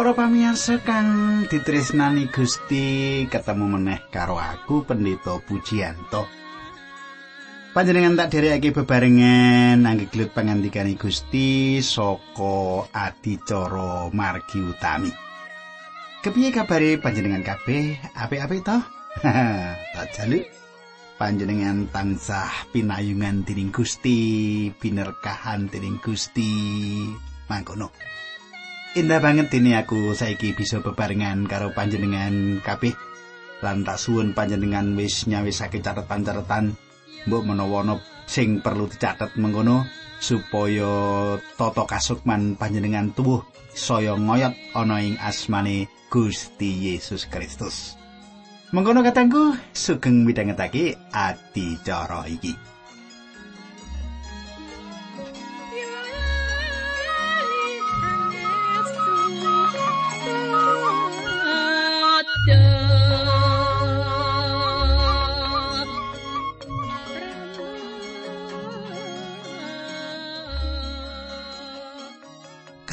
Para pamirsa kang ditresnani Gusti, ketemu meneh karo aku Pendeta Pujiyanto. Panjenengan tak dherekake bebarengan nangge gelut pangandikane Gusti saka adicara margi utami. Kepiye kabare panjenengan kabeh? Apik-apik to? tak jaluk panjenengan tansah pinayungan dening Gusti, binerkahan dening Gusti. Mangkono. Indah banget ini aku saiki bisa bebarengan karo panjenengan kabeh. Lan tak suwun panjenengan wis nyawisake catatan-catatan mbok menawa sing perlu dicatet mengkono supaya tata kasukman panjenengan tubuh saya ngoyot ana ing asmane Gusti Yesus Kristus. Mengkono katangku sugeng midhangetake adicara iki.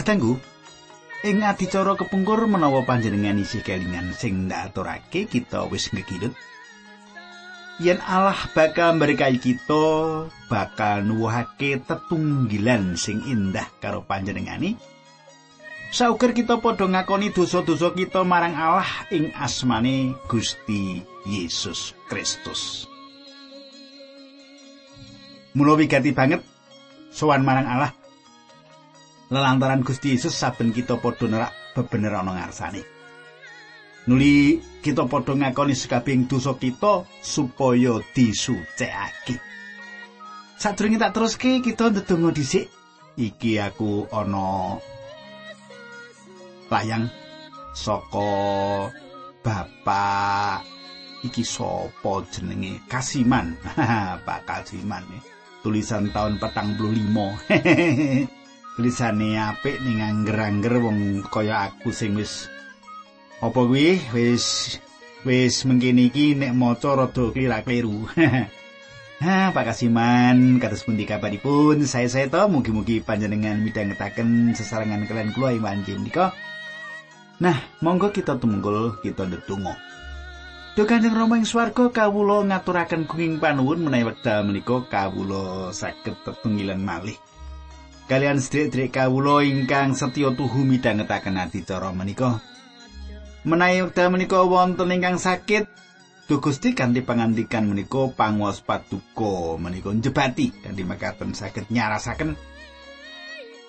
Katanggu, ing adicara kepungkur menawa panjenengan isih kelingan sing ndaturake kita wis ngekilut. Yen Allah bakal berkahi kita, bakal nuwuhake tetunggilan sing indah karo panjenengani. Sauger kita padha ngakoni dosa-dosa kita marang Allah ing asmane Gusti Yesus Kristus. Mula wigati banget sowan marang Allah lelantaran Gusti Yesus saben kita padha nerak bebener ana ngarsane. Nuli kita padha ngakoni sekabing dosa kita supaya disucikake. Sadurunge tak teruske kita ndedonga dhisik. Iki aku ana layang saka Bapak iki sapa jenenge Kasiman. Pak Kasiman. Tulisan tahun 45. lisane apik ning angger-angger wong kaya aku sing wis apa kuwi wis wis mengkene iki nek maca rada klirak-kliru. Ha, Pak Kasiman, kados pundi kabaripun? Saya saya to mugi-mugi panjenengan midhangetaken sesarengan kalian kula ing manjing. Nah, monggo kita tumungkul, kita ndedonga. Duh Kanjeng Rama ing swarga kawula ngaturaken kenging panuwun menawi wekdal menika kawula saged tetunggilan malih. Kalian sedherek-sedherek kawula ingkang setya tuhu midhangetaken adicara menika. Menawi wekdal menika wonten ingkang sakit, Duh Gusti kanthi pangandikan menika panguwas paduka menika njebati kanthi makaten saged nyarasaken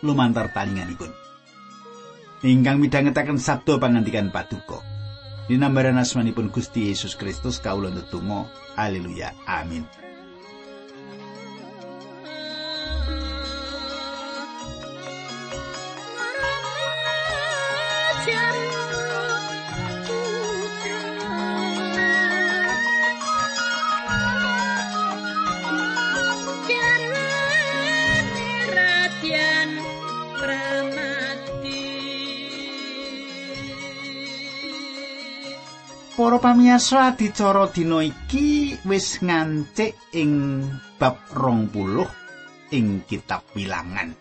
lumantar talinganipun. Ingkang midhangetaken sabda pangandikan paduka. Dinambaran asmanipun Gusti Yesus Kristus kawula ndedonga. Haleluya. Amin. Para pamiyarsa adicara dina iki wis ngancik ing bab 20 ing kitab Bilangan.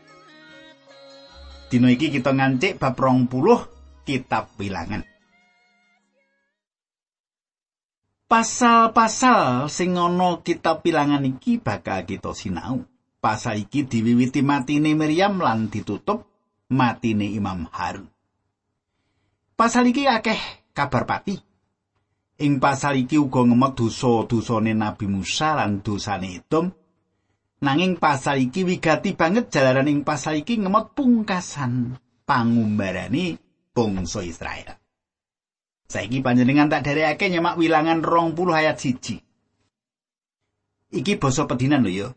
Dina iki kita ngancik bab 20 kitab Bilangan. Pasal-pasal sing ana kitab Bilangan iki bakal kita sinau. Pasal iki diwiwiti matine Miriam lan ditutup matine Imam Harun. Pasal iki akeh kabar pati. Ing pasal iki uga ngemek dosa-dosane Nabi Musa lan dosane Edom. Nanging pasal iki wigati banget jalaran ing pasal iki ngemek pungkasan pangumbarane bangsa Israel. Saiki panjenengan tak derekake nyemak wilangan 20 ayat siji. Iki basa pedinan lho ya.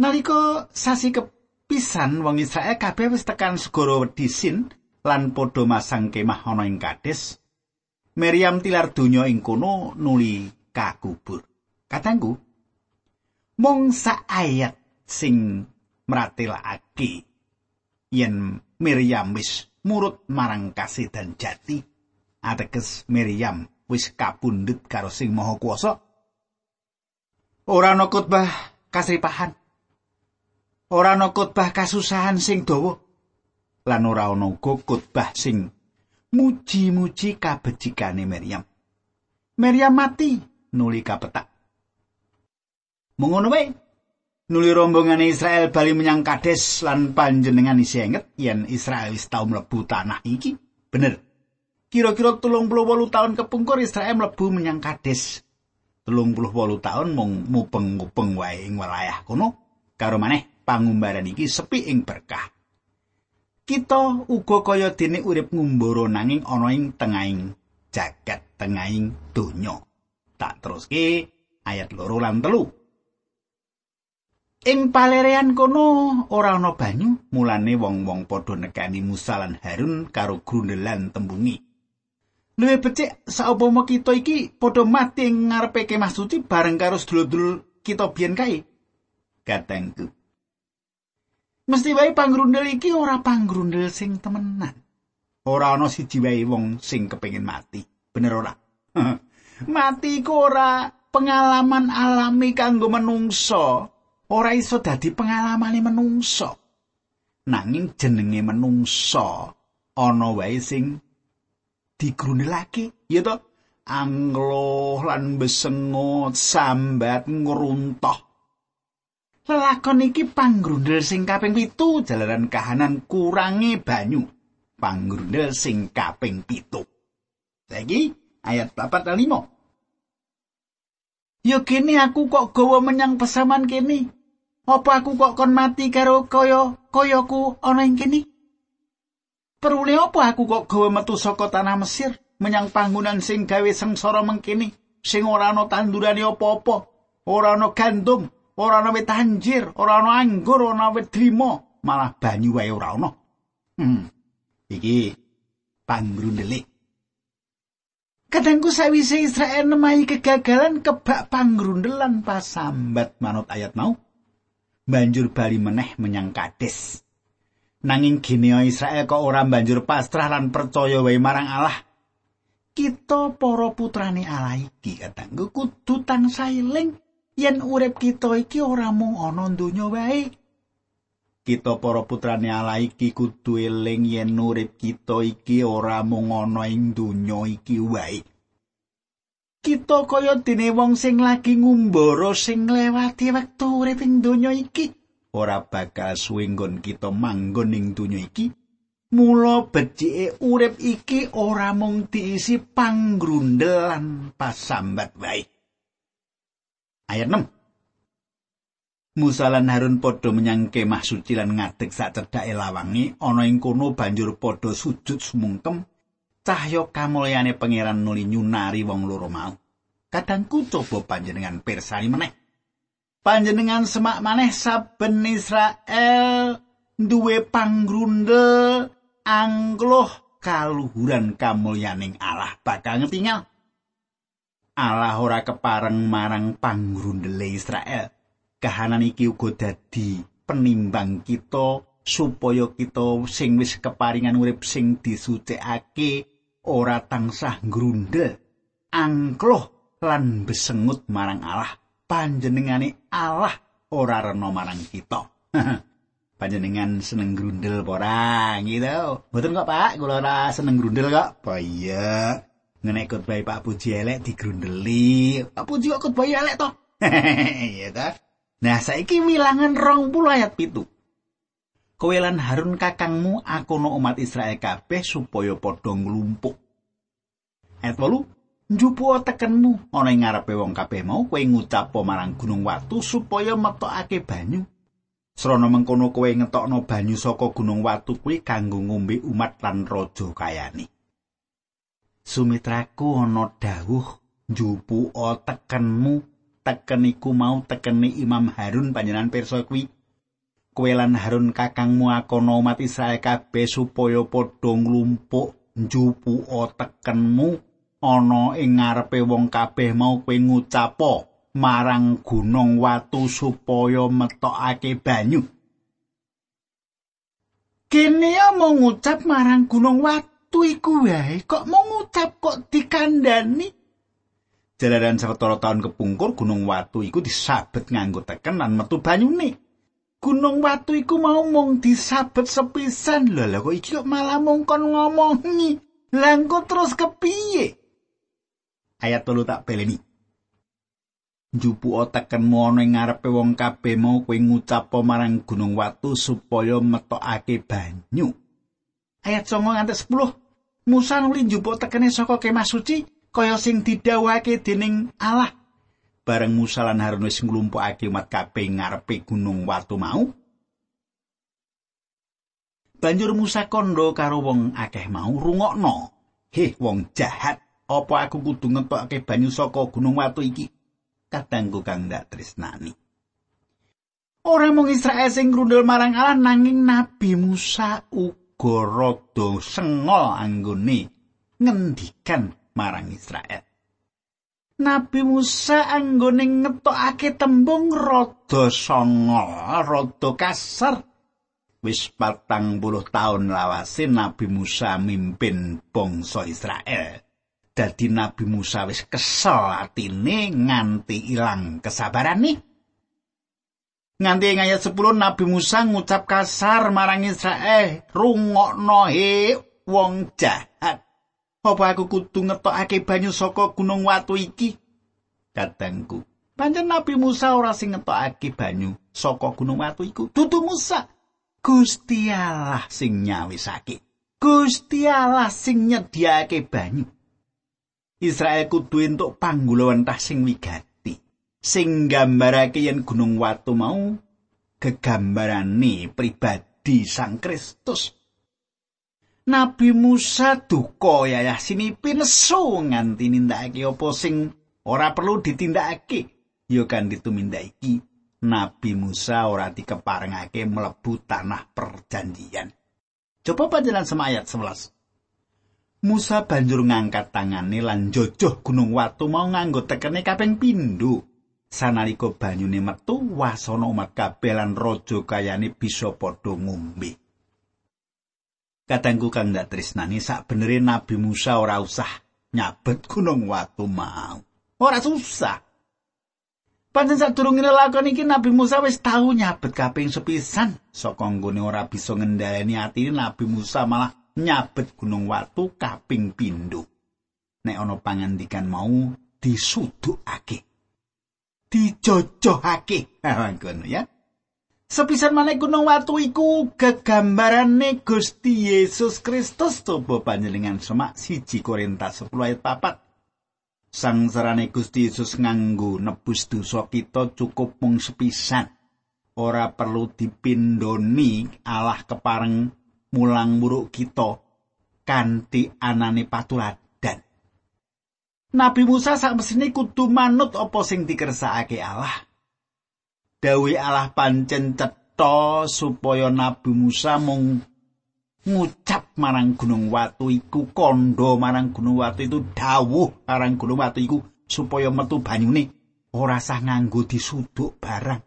Nalika sasi kepisan wong Israel kabeh wis tekan segara Wedisin lan padha masang kemah ana ing Kades. Miriam tilar donya ing kono nuli kakubur. Katangku, mung sak ayat sing mratelakake yen Miriam wis murut marang kasih dan jati ateges Miriam wis kapundhut karo sing maha kuasa ora ana khotbah kasripahan ora ana khotbah kasusahan sing dawa lan ora ana uga khotbah sing muji-muji kabecikane Maryam. Maryam mati nuli kapetak. Mengono wae. Nuli rombongane Israel bali menyang Kades lan panjenengan isih inget yen Israel wis tau mlebu tanah iki. Bener. Kira-kira telung puluh wolu tahun kepungkur Israel mlebu menyang Kades. Telung puluh wolu tahun mung mupeng-mupeng wae ing wilayah kono. Karo maneh pangumbaran iki sepi ing berkah. Kita uga kaya dene urip ngumbara nanging ana ing tengahing jagat tengahing donya. Tak teruske ayat loro lan telu. Ing palerean kono ora ana banyu, mulane wong-wong padha nekani Musa lan Harun karo grundelan tembungi. Luwih becik saupama kita iki padha mati ngarepe kemah suci bareng karo sedulur-sedulur kita biyen kae. Katengku. Mesti wae pangrundel iki ora pangrundel sing temenan. Ora ana siji wae wong sing kepengin mati. Bener ora? mati iku ora pengalaman alami kanggo menungso. Ora iso dadi pengalamane menungso. Nanging jenenge menungso ana wae sing digrunelake, ya to? Anglo lan besengot sambat ngruntoh Lelakon iki panggrundel sing kaping pitu jalaran kahanan kurangi banyu. Panggrundel sing kaping pitu. Saiki ayat 4 dan 5. Yo kene aku kok gawa menyang pesaman kene. Apa aku kok kon mati karo kaya kayaku ana ing kene? Perule apa aku kok gawa metu saka tanah Mesir menyang panggonan sing gawe sengsara mengkene sing ora ana tandurane apa-apa, ora ana gandum, ora ana wit anjir, ora ana anggur, ora ana wit drima, malah banyu wae ora ana. Hmm. Iki panggrundele. Kadangku sawise Israel nemahi kegagalan kebak panggrundelan pas sambat manut ayat mau. Banjur bali meneh menyang Kades. Nanging gene Israel kok ora banjur pasrah lan percaya wae marang Allah. Kita para putrane Allah iki kadangku kudu tansah eling yen urip kita iki ora mung ana donya wae. Kita para putrane Allah iki kudu eling yen urip kita iki ora mung ana ing donya iki wae. Kita kaya dene wong sing lagi ngumbara sing nglewati wektu urip ing donya iki. Ora bakal suwe kita manggon ing donya iki. Mula becike urip iki ora mung diisi panggrundelan pasambat wae. ayat 6 Musa lan Harun padha menyang kemah suci lan ngadeg sak cedhake lawange ana ing kono banjur padha sujud sumungkem cahya kamulyane pangeran nuli nyunari wong loro mau. Kadangku coba panjenengan persani meneh. Panjenengan semak maneh saben Israel duwe panggrundel angloh kaluhuran kamulyaning Allah bakal ngetingal Allah ora kepareng marang panggrundele Israel. Kahanan iki uga dadi penimbang kita supaya kita sing wis keparingan urip sing disucikake ora tansah grundel, angkloh lan besengut marang Allah. Panjenengane Allah ora rena marang kita. Panjenengan seneng grundel apa ora gitu. Mboten kok Pak, kula ora seneng grundel kok. Apa iya? ngenek khotbah Pak Puji elek digrundeli. Pak Puji kok khotbah elek to? Iya ta. Nah, saiki wilangan 20 ayat pitu. Kowe lan Harun kakangmu akono umat Israel kabeh supaya padha nglumpuk. Ayat 8 Njupu tekenmu ana ing ngarepe wong kabeh mau kowe ngucap marang gunung watu supaya metokake banyu. Srana mengkono kowe ngetokno banyu saka gunung watu kuwi kanggo ngombe umat lan raja kayane. sumitraku ana dawuh njupu tekenmu teken iku mau tekeni Imam Harun panjenengan pirsa kuwi kowe lan Harun kakangmu akono umat Israel kabeh supaya padha nglumpuk njupu tekenmu ana ing ngarepe wong kabeh mau kowe ngucapo marang gunung watu supaya metokake banyu. Kene mau ngucap marang gunung watu iku wae kok mau ngucap kok dikandani? Jalaran sawetara taun kepungkur gunung watu iku disabet nganggo teken lan metu banyune gunung watu iku mau mung disabet sepisan lho lho kok iki kok malah mung kon ngomongi Langko terus kepiye? Ayat telu tak beleni. Jupu tekenmu ana ing ngarepe wong kabeh mau kowe ngucap marang gunung watu supaya metokake banyu. Ayat 9 nganti 10. Musa nuli njupuk tekene saka kemah suci kaya sing didhawuhake dening Allah. Bareng Musa lan Harun wis nglumpukake umat kabeh ngarepe gunung watu mau, Banjur Musa kondo karo wong akeh mau rungokno. Heh wong jahat, apa aku kudu ngetokake banyu saka gunung watu iki? Kadangku kang ndak tresnani. Ora mung Israel sing grundel marang Allah nanging Nabi Musa uga rada sengol anggone ngendikan marang Israel. Nabi Musa anggone ngetokake tembung rada songol, rada kasar. wis patang puluh tahun lawase Nabi Musa mimpin bangsa Israel. Dadi Nabi Musa wis kesel atine nganti ilang kesabarane. Nganti ing ayat 10 Nabi Musa ngucap kasar marang Israel, "Rungokno he wong jahat. Apa aku kudu ngetokake banyu saka gunung watu iki?" Kadangku, pancen Nabi Musa ora sing ngetokake banyu saka gunung watu iku, dudu Musa. Gusti Allah sing nyawisake. Gusti Allah sing nyediake banyu. Israel kudu entuk panggulawentah sing wigati. Sing gambarake yen gunung watu mau gegambarane pribadi Sang Kristus. Nabi Musa duka yayah sinipi nesu nganti nindakake apa sing ora perlu ditindakake. Ya kan ditumindaki Nabi Musa ora dikeparengake mlebu tanah perjanjian. Coba panjenengan semayat 11. Musa banjur ngangkat tangane lan jojoh gunung watu mau nganggo tekene kaping pindho. Sanalika banyune metu wasana umat kabeh lan raja kayane bisa padha ngombe. Katanggu kang ndak tresnani sak benere Nabi Musa ora usah nyabet gunung watu mau. Ora susah. Pancen sadurunge lakon iki Nabi Musa wis tau nyabet kaping sepisan saka nggone ora bisa ngendhaleni atine Nabi Musa malah nyabet gunung watu kaping pindho. Nek ana pangandikan mau disudukake. Dijojohake. Ngono ya. Sepisan maneh gunung watu iku gegambarane Gusti Yesus Kristus coba panjenengan semak siji Korintus 10 ayat 4. Sang sarane Gusti Yesus nganggo nebus dosa kita cukup mung sepisan. Ora perlu dipindoni Allah kepareng mulang muruk kita kanthi anane patuladan. Nabi Musa sak mesine kudu manut apa sing dikersakake Allah. Dawi Allah pancen cetha supaya Nabi Musa mung ngucap marang gunung watu iku kondo marang gunung watu itu dawuh marang gunung watu iku supaya metu banyune. Ora sah nganggo disuduk barang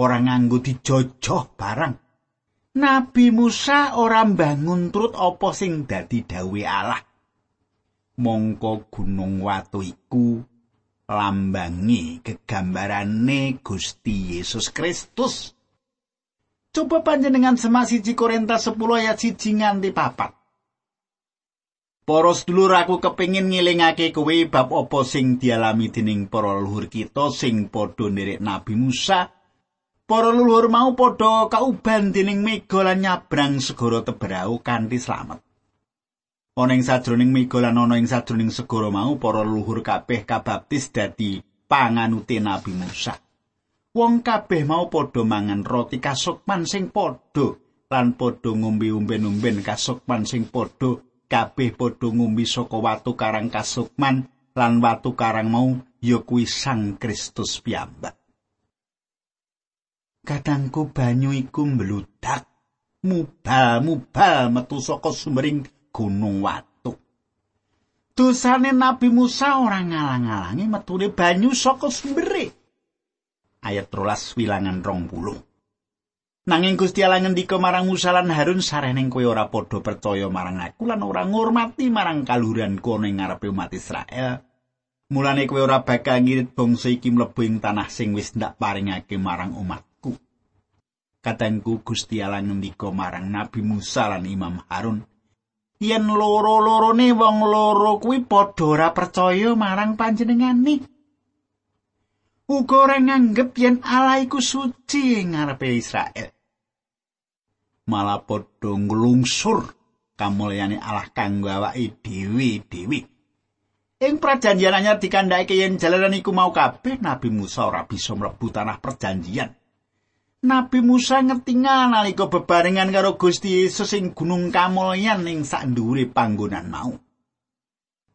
ora nganggo dijojoh barang. Nabi Musa ora mbangun turut apa sing dadi dawe Allah mongko gunung watu iku lambangi gegambarane Gusti Yesus Kristus Coba panjenengan semak siji Korintus 10 ayat siji nganti papat. Para sedulur aku kepingin ngilingake kowe bab apa sing dialami dening para leluhur kita sing padha nderek Nabi Musa. Para leluhur mau padha kauban dening mega lan nyabrang segara Tebrau kanthi slamet. Ana ing sajroning mega lan ana ing sajroning segara mau para leluhur kabeh kabaptis dadi panganute Nabi Musa. wong kabeh mau padha mangan roti kasukman sing padha lan padha ngombe umben-umben kasukman sing padha kabeh padha ngombe saka watu karang kasukman lan watu karang mau ya kuwi Sang Kristus piyambak Kadangku banyu iku mbludak mubal-mubal metu saka sumbering gunung watu Dosane Nabi Musa ora ngalang-alangi metune banyu saka sumbere ayat rolas wilangan rong puluh. Nanging Gusti Allah ngendika marang Musa lan Harun sareneng kowe ora padha percaya marang aku lan ora ngurmati marang kaluhuran kono ing ngarepe umat Israel. Mulane kowe ora bakal ngirit bangsa iki mlebu ing tanah sing wis ndak paringake marang umatku. Katengku Gusti Allah ngendika marang Nabi Musa lan Imam Harun, yen loro-lorone wong loro kuwi padha ora percaya marang panjenengane. Uga ora nganggep yen Allah iku suci ngarepe Israel. Malah padha nglungsur kamulyane Allah kanggo awake dhewe-dhewe. Ing prajanjian anyar dikandhake yen jalaran iku mau kabeh Nabi Musa ora bisa mlebu tanah perjanjian. Nabi Musa ngetingal nalika bebarengan karo Gusti Yesus ing Gunung Kamulyan ing sak dhuwure panggonan mau.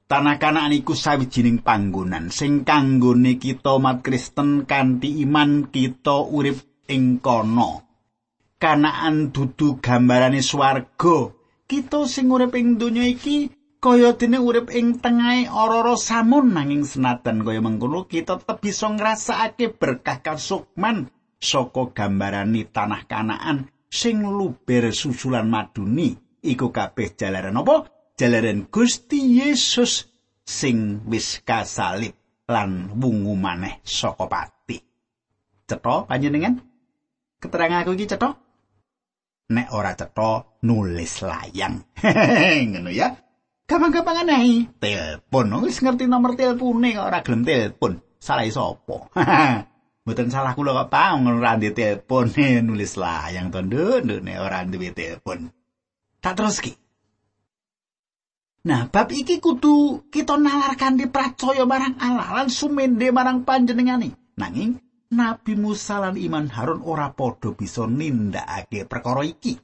Tanah Kanaan iku sawijining panggonan sing kanggone kita umat Kristen kanthi iman kita urip ing kono. Kanaan dudu gambarane swarga. Kita sing urip ing donya iki kaya dene urip ing tengahe ora-ora samun nanging senadan kaya mengkono kita tetep bisa ngrasakake berkah kasukman saka gambarani tanah kanaan sing luber susulan maduni iku kabeh jalaran apa? Jalaran Gusti Yesus sing wis kasalib lan wungu maneh saka pati. Cetha panjenengan? Keterangan aku iki cetha? Nek ora cetha nulis layang. Ngono ya. Gampang-gampang aneh. Telepon. Wis ngerti nomor telepone kok ora gelem telepon. Salah sapa Mboten salah kula kok Pak ora ndek telepon nulis layang to nduk ora duwe telepon. Tak teruski. Nah, bab iki kudu kita nalar kanthi percaya marang Allah lan sumende marang panjenengane. Nanging Nabi Musa lan Iman Harun ora padha bisa nindakake perkara iki.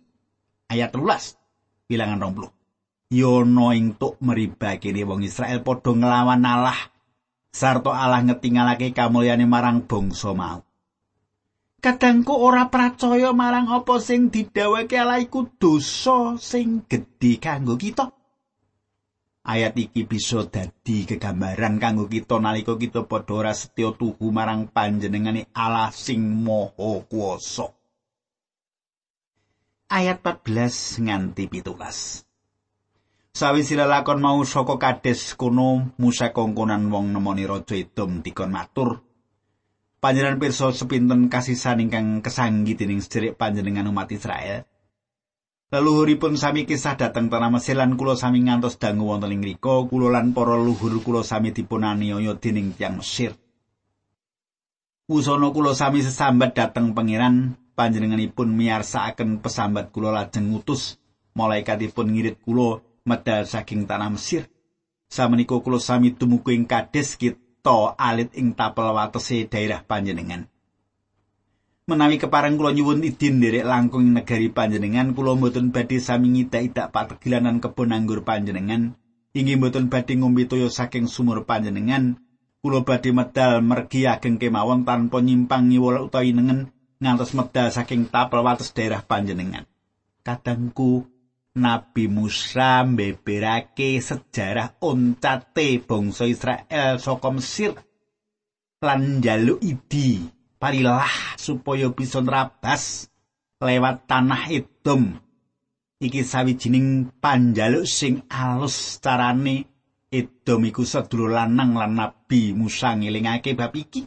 Ayat 13 bilangan 20. Yono ing tuk meribake wong Israel padha nglawan Allah sarta Allah ngetingalake kamulyane marang bangsa mau. Kadangku ora percaya marang apa sing didhawuhake Allah iku dosa sing gedhe kanggo kita. Ayat iki bisa dadi kegambaran kanggo kita nalika kita padha ora setya tuhu marang panjenengane Allah sing maha kuwasa. Ayat 14 nganti 17. Sawise lakon mau saka kades kuno Musa kongkonan wong nemoni raja Edom dikon matur. Panjenengan pirsa sepinten kasisan ingkang kesanggi dening sederek panjenengan umat Israel. Leluhuripun sami kisah dateng tanah Mesir kula sami ngantos dangu wonten ing mriku kula lan para luhur kula sami dipun aniaya dening tiyang Mesir. Usana kula sami sesambat dateng pangeran panjenenganipun miyarsakaken pesambat kula lajeng ngutus. Malaikatipun ngirit kula medal saking tanah Mesir. Samenika kula sami tumuku ing Kades kita alit ing tapel watese daerah panjenengan. Menawi kepareng kula nyuwun idin nderek langkung negari panjenengan, kula mboten badhe sami ngidak-idak pategilanan kebon anggur panjenengan. Inggih mboten badhe ngombe toya saking sumur panjenengan. Kula badhe medal mergi ageng kemawon tanpa nyimpang ngiwol utawi nengen ngantos medal saking tapel wates daerah panjenengan. Kadangku Nabi Musa mbeberake sejarah oncate bangsa Israel saka Mesir lan njaluk idi parilah supaya bisa nrabas lewat tanah Edom. Iki sawijining panjaluk sing alus carane Edom iku sedulur lanang lan Nabi Musa ngelingake bab iki.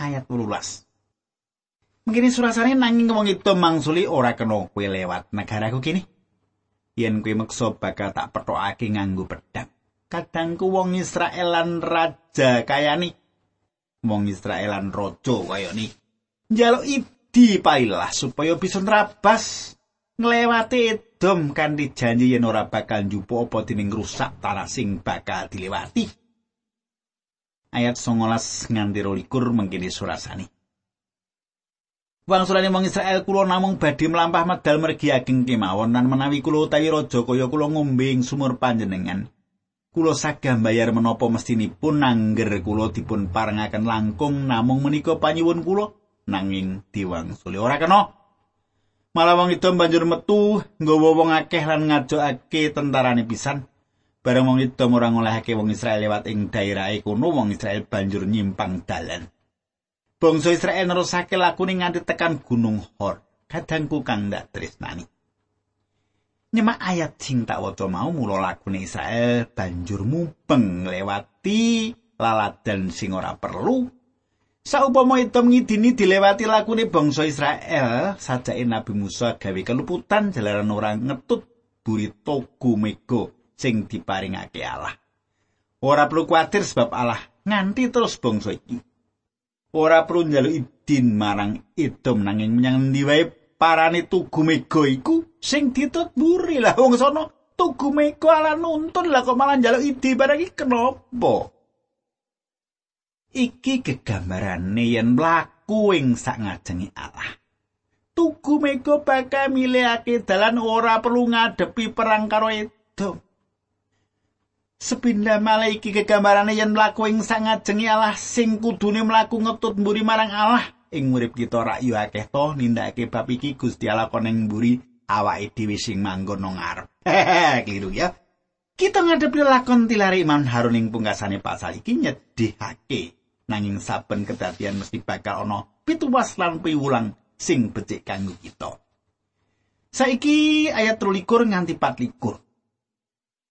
Ayat 18 Mungkin surasane nanging wong itu mangsuli ora kena kowe lewat negaraku kini. Yen kuwi meksa bakal tak petokake nganggo pedang. Kadangku wong Israel lan raja kayani wong Israel lan raja kaya ni. Njaluk idi pailah supaya bisa nrabas nglewati Edom kanthi janji yen ora bakal njupu apa dening rusak tanah sing bakal dilewati. Ayat 19 nganti 22 mengkini surasani. Wangsulane wong Israel kula namung badhe mlampah medal mergi ageng kemawon lan menawi kula utawi raja kaya kula ngombe ing sumur panjenengan. Kula sagah bayar menapa mestinipun nangger kula dipun parengaken langkung namung menika panyuwun kula nanging diwangsuli ora kena. Malah wong itu banjur metu nggawa wong akeh lan ngajokake tentarane pisan. Bareng wong itu ora ngolehake wong Israel lewat ing daerah kono wong Israel banjur nyimpang dalan. Bangsa Israel nerusake lakune nganti tekan Gunung Hor. Kadangku kang ndak tresnani. Nyemak ayat sing tak waca mau mula lakune Israel banjur mubeng lewati laladan sing ora perlu. Saupama itu ngidini dilewati lakune bangsa Israel, sajake Nabi Musa gawe keluputan jalaran ora ngetut buri togu mega sing diparingake Allah. Ora perlu kuwatir sebab Allah nganti terus bangsa iki. Ora perlu njaluk idin marang Edom nanging menyang endi wae parane tugu mega iku sing ditut buri lah wong sono tugu mega ala nuntun lah kok malah njaluk idi barang iki kenapa? Iki gegambarane yen mlaku ing sak ngajenge Allah. Tugu mega bakal milihake dalan ora perlu ngadepi perang karo Edom. Sepindah malah iki kegambarane yen mlaku ing sangajenge Allah sing kudune mlaku ngetut mburi marang Allah ing urip kita rak yo akeh to nindakake bab iki Gusti Allah koneng mburi awake dhewe sing manggon nang ngarep. Kliru ya. Kita ngadepi lakon tilari Imam Harun ing pungkasane pasal iki nyedihake nanging saben kedadian mesti bakal ana pituwas lan piwulang sing becik kanggo kita. Saiki ayat 13 nganti 14.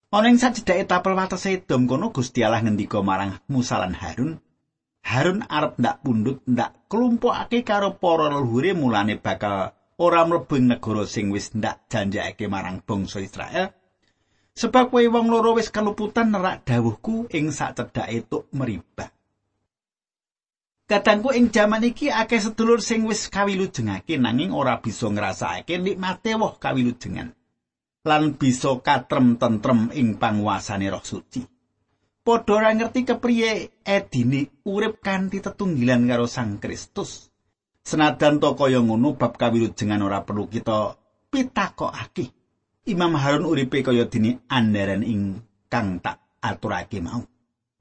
Ana ing sajidake tapel watese Edom kono Gusti Allah ngendika marang Musa lan Harun, Harun arep ndak pundhut ndak klumpukake karo para leluhure mulane bakal ora mlebu negara sing wis ndak janjake marang bangsa Israel. Sebab kowe wong loro wis keluputan nerak dawuhku ing sak cedhake tuk meribah. Kadangku ing jaman iki akeh sedulur sing wis kawilujengake nanging ora bisa ngrasakake nikmate woh kawilujengan. Lan bisa katrem tentrem ing panguasane roh suci. Padha ora ngerti kepriye edine urip kanthi tetunggilan karo Sang Kristus. Senadan to kaya ngono bab kawilujengan ora perlu kita pitakokake. Imam Harun uripe kaya dini andaran ing kang tak aturake mau.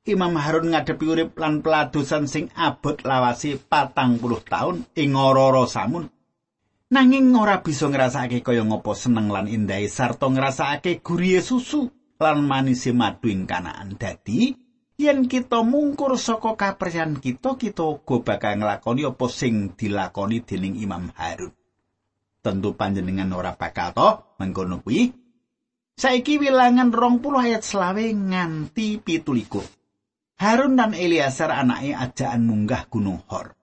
Imam Harun ngadepi urip lan peladosan sing abot lawase patang puluh tahun ing ora samun nanging ora bisa ngrasakake kaya ngopo seneng lan indahe sarta ngrasakake gurihe susu lan manise madu ing kanaan. Dadi yen kita mungkur saka kapercayaan kita kita uga bakal nglakoni apa sing dilakoni dening Imam Harun. Tentu panjenengan ora bakal to mengkono kuwi. Saiki wilangan rong puluh ayat selawe nganti pitulikur Harun dan Eliasar anake ajaan munggah gunung Hor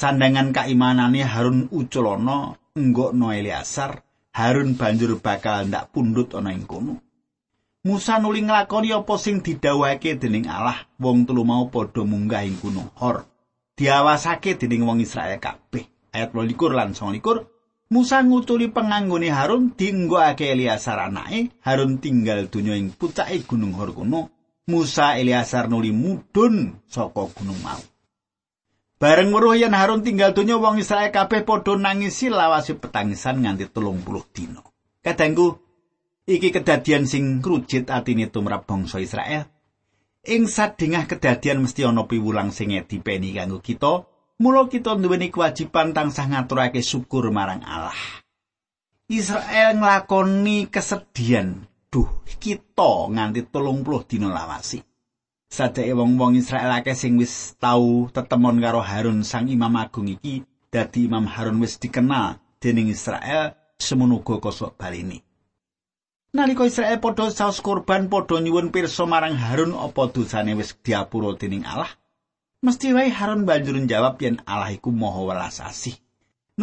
Sandangan kaimanane Harun uculana enggokno Eliasar, Harun banjur bakal ndak pundhut ana ing kono. Musa nuli nglakoni apa sing didhawuhake dening Allah, wong telu mau padha munggah ing gunung Hor. Diawasake dening wong Israel kabeh. Ayat 22 lan 29 Musa ngutuli penganggone Harun dinggokake Eliasar anake, Harun tinggal donya ing pucake gunung Hor kono. Musa Eliasar nuli mudhun saka gunung mau. Bareng weruh yen Harun tinggal donya wong Israel kabeh padha nangisi lawase petangisan nganti telung puluh dina. Kadangku, iki kedadian sing krujit atine tumrap bangsa Israel. Ing sadengah kedadian mesti ana piwulang sing dipeni kanggo kita, mula kita nduweni kewajiban tansah ngaturake syukur marang Allah. Israel nglakoni kesedihan, duh kita nganti telung puluh dina lawase. Sadake wong-wong Israel akeh sing wis tau tetemon karo Harun sang Imam Agung iki dadi Imam Harun wis dikenal dening Israel semono uga kosok balini. Nalika Israel padha saus korban padha nyuwun pirsa marang Harun apa dosane wis diapura dening Allah? Mesti wae Harun banjur njawab yen Allah iku Maha welas asih.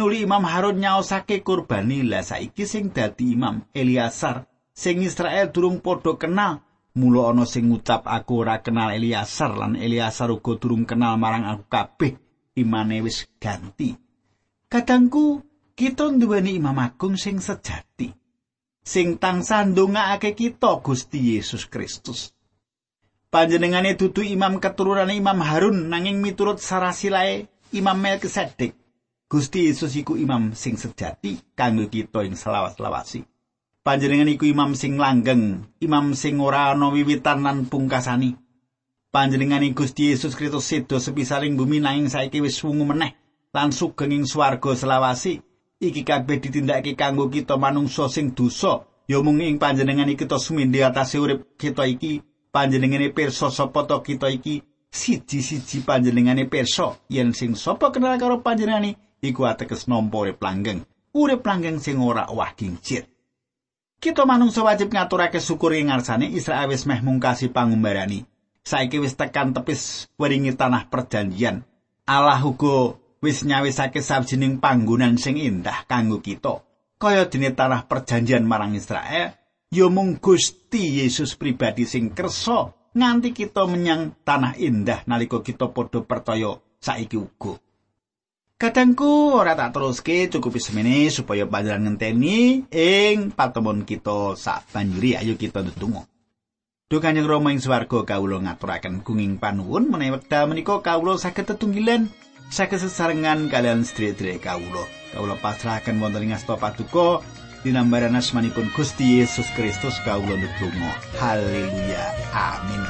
Nuli Imam Harun nyaosake kurbani lah saiki sing dadi Imam Eliasar sing Israel durung padha kenal Mula ana sing ngucap aku ora kenal Eliasar lan Eliasar uga durung kenal marang aku kabeh. Imane wis ganti. Kadangku kita nduweni Imam Agung sing sejati. Sing tansah ndongaake kita Gusti Yesus Kristus. Panjenengane dudu imam keturunan Imam Harun nanging miturut sarasilae Imam Melkisedek. Gusti Yesus iku imam sing sejati kanggo kita ing selawas-lawasi. Panjenengan iku imam sing langgeng, imam sing ora ana wiwitan lan pungkasani. Panjenengan Gusti Yesus Kristus sedo sepisaling bumi nanging saiki wis wungu meneh lan sugeng ing swarga selawasi. Iki kabeh ditindakake kanggo kita manungsa sing dosa. Ya mung ing panjenengan kita sumindhi atase urip kita iki, panjenengane pirsa sapa to kita iki siji-siji panjenengane pirsa yen sing sapa kenal karo panjenengane iku ateges nampa urip langgeng. Urip langgeng sing ora wah kincir. Kita manungsa wajib ngaturake syukur ing ngarsane Israel wis meh mungkasi pangumbarani. Saiki wis tekan tepis weringi tanah perjanjian. Allah uga wis nyawisake sawijining panggonan sing indah kanggo kita. kaya dene tanah perjanjian marang Israel ya mung Gusti Yesus pribadi sing kersa nganti kita menyang tanah indah nalika kita padha percaya saiki uga Kadangku ora tak teruske cukup semene supaya panjenengan ngenteni ing patemon kita sak banjuri ayo kita ndedonga. Duh Kanjeng Rama ing swarga kawula ngaturaken gunging panuwun menawi wekdal menika kawula saged tetunggilan saged sesarengan kalian sedherek kawula. Kawula pasrahaken wonten ing asta paduka dinambaran asmanipun Gusti Yesus Kristus kawula ndedonga. Haleluya. Amin.